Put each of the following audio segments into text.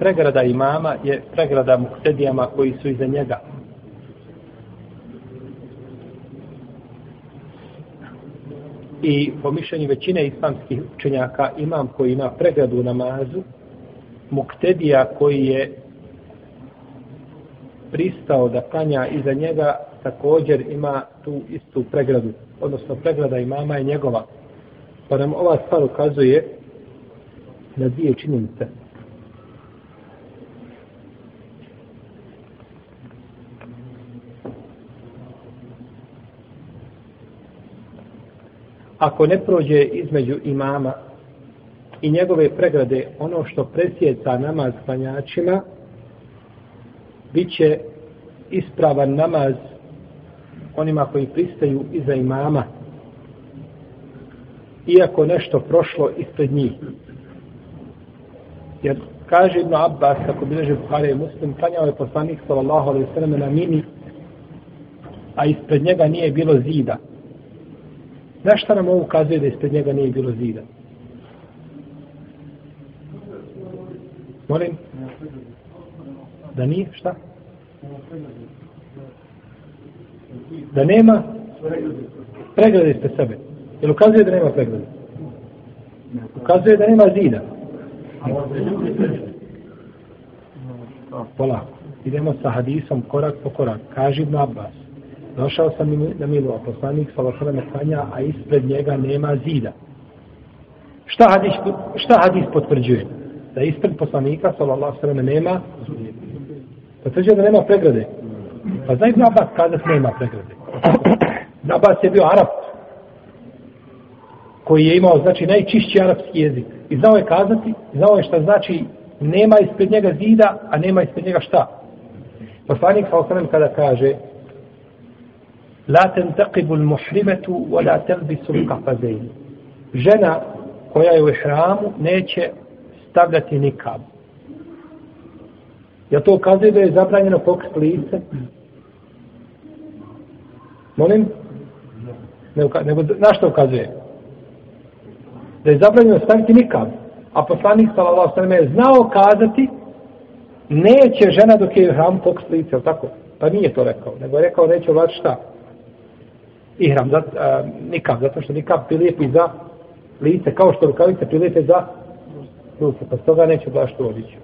pregrada imama je pregrada muktedijama koji su iza njega. I po mišljenju većine islamskih učenjaka imam koji ima pregradu u namazu, muktedija koji je pristao da klanja iza njega također ima tu istu pregradu, odnosno pregrada imama je njegova. Pa nam ova stvar ukazuje na dvije činjenice. Ako ne prođe između imama i njegove pregrade ono što presjeca namaz klanjačima, bit će ispravan namaz onima koji pristaju iza imama, iako nešto prošlo ispred njih. Jer kaže Ibn Abbas, kako bileže Buhari i Muslim, klanjao je poslanik sallallahu alaihi sallam na mini, a ispred njega nije bilo zida. Znaš šta nam ovo ukazuje da ispred njega nije bilo zida? Molim? Da nije? Šta? Da nema preglede ispred sebe. Jel ukazuje da nema preglede? Ukazuje da nema zida. Polako. Idemo sa hadisom korak po korak. Kaži Ibn Abbas. Došao sam na milu, a poslanik sa vašarame kanja, a ispred njega nema zida. Šta hadis, šta hadis potvrđuje? Da ispred poslanika, sallallahu sallam, nema potvrđuje da nema pregrade. Pa znaj Ibn Abbas kada nema pregrade. Ibn Abbas je bio Arab, koji je imao, znači, najčišći arapski jezik. I znao je kazati, znao je šta znači nema ispred njega zida, a nema ispred njega šta. Poslanik sallallahu kada kaže La tentaqibu l-muhrimetu wa la telbisu l-kafazein. Žena koja je u ihramu neće stavljati nikab. Ja to ukazuje da je zabranjeno pokrit lice? Molim? Ne, nego, na što ukazuje? Da je zabranjeno staviti nikab. A poslanik sallallahu sallam je znao kazati neće žena dok je u ihramu pokrit lice, tako? Pa nije to rekao, nego je rekao neće vlaći šta? Ihram, za, uh, nikab, zato što nikab prilijepi za lice, kao što rukavice prilijepe za ruke, pa stoga neće baš to odići.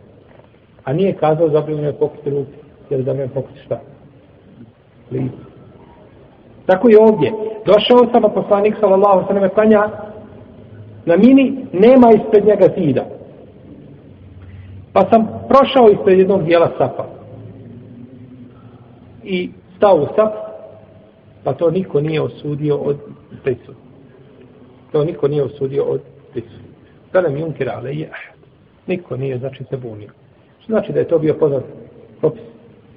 A nije kazao zabranjeno je pokusti ruke, jer da me pokusti šta? Lice. Tako je ovdje. Došao sam, a poslanik sallallahu sallam klanja na mini, nema ispred njega zida. Pa sam prošao ispred jednog dijela sapa. I stao u sap, pa to niko nije osudio od prisutnih. To niko nije osudio od prisutnih. Kada mi unkira, ali je, niko nije, znači, se bunio. Što znači da je to bio poznat propis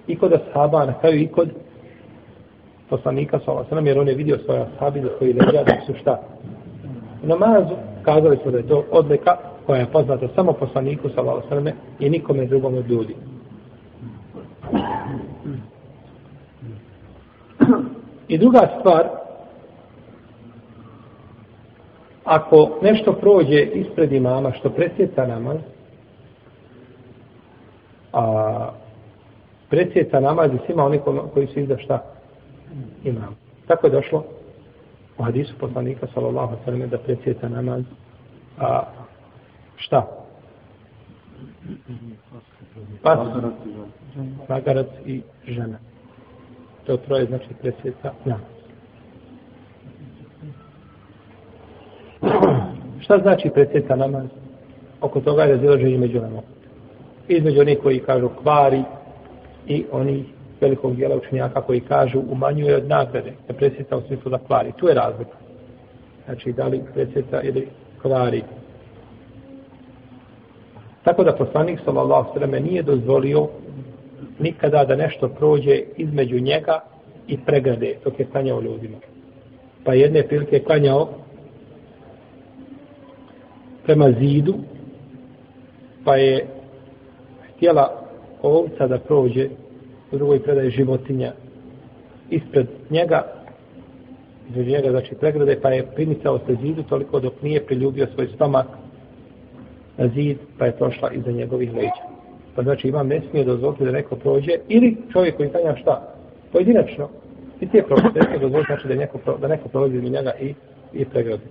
i kod ashaba, na kraju i kod poslanika sa Allah, jer on je vidio svoje ashabi za koji leđa da su šta. U namazu kazali su da je to odlika koja je poznata samo poslaniku sa Allah, i nikome drugom od ljudi. I druga stvar, ako nešto prođe ispred imama što presjeca namaz, a presjeca namaz i svima oni koji su iza šta imam. Tako je došlo u hadisu poslanika sallallahu sallam da presjeca namaz a šta? Pas, magarac i žena to troje znači presjeca namaz. Šta znači presjeca namaz? Oko toga je razilaženje među nama. Između onih koji kažu kvari i oni velikog dijela učenjaka koji kažu umanjuje od nagrade, da presjeca u smislu da kvari. Tu je razlika. Znači, da li presjeca ili kvari. Tako da poslanik sallallahu sallam nije dozvolio nikada da nešto prođe između njega i pregrade dok je klanjao ljudima. Pa jedne prilike je klanjao prema zidu, pa je htjela ovca da prođe u drugoj predaje životinja ispred njega, između njega, znači pregrade, pa je primicao se zidu toliko dok nije priljubio svoj stomak na zid, pa je prošla iza njegovih leđa Pa znači imam ne smije dozvoliti da neko prođe, ili čovjek koji klanja šta? Pojedinačno. I ti je smije dozvoliti znači da neko, da neko prolazi iz njega i, i pregradi.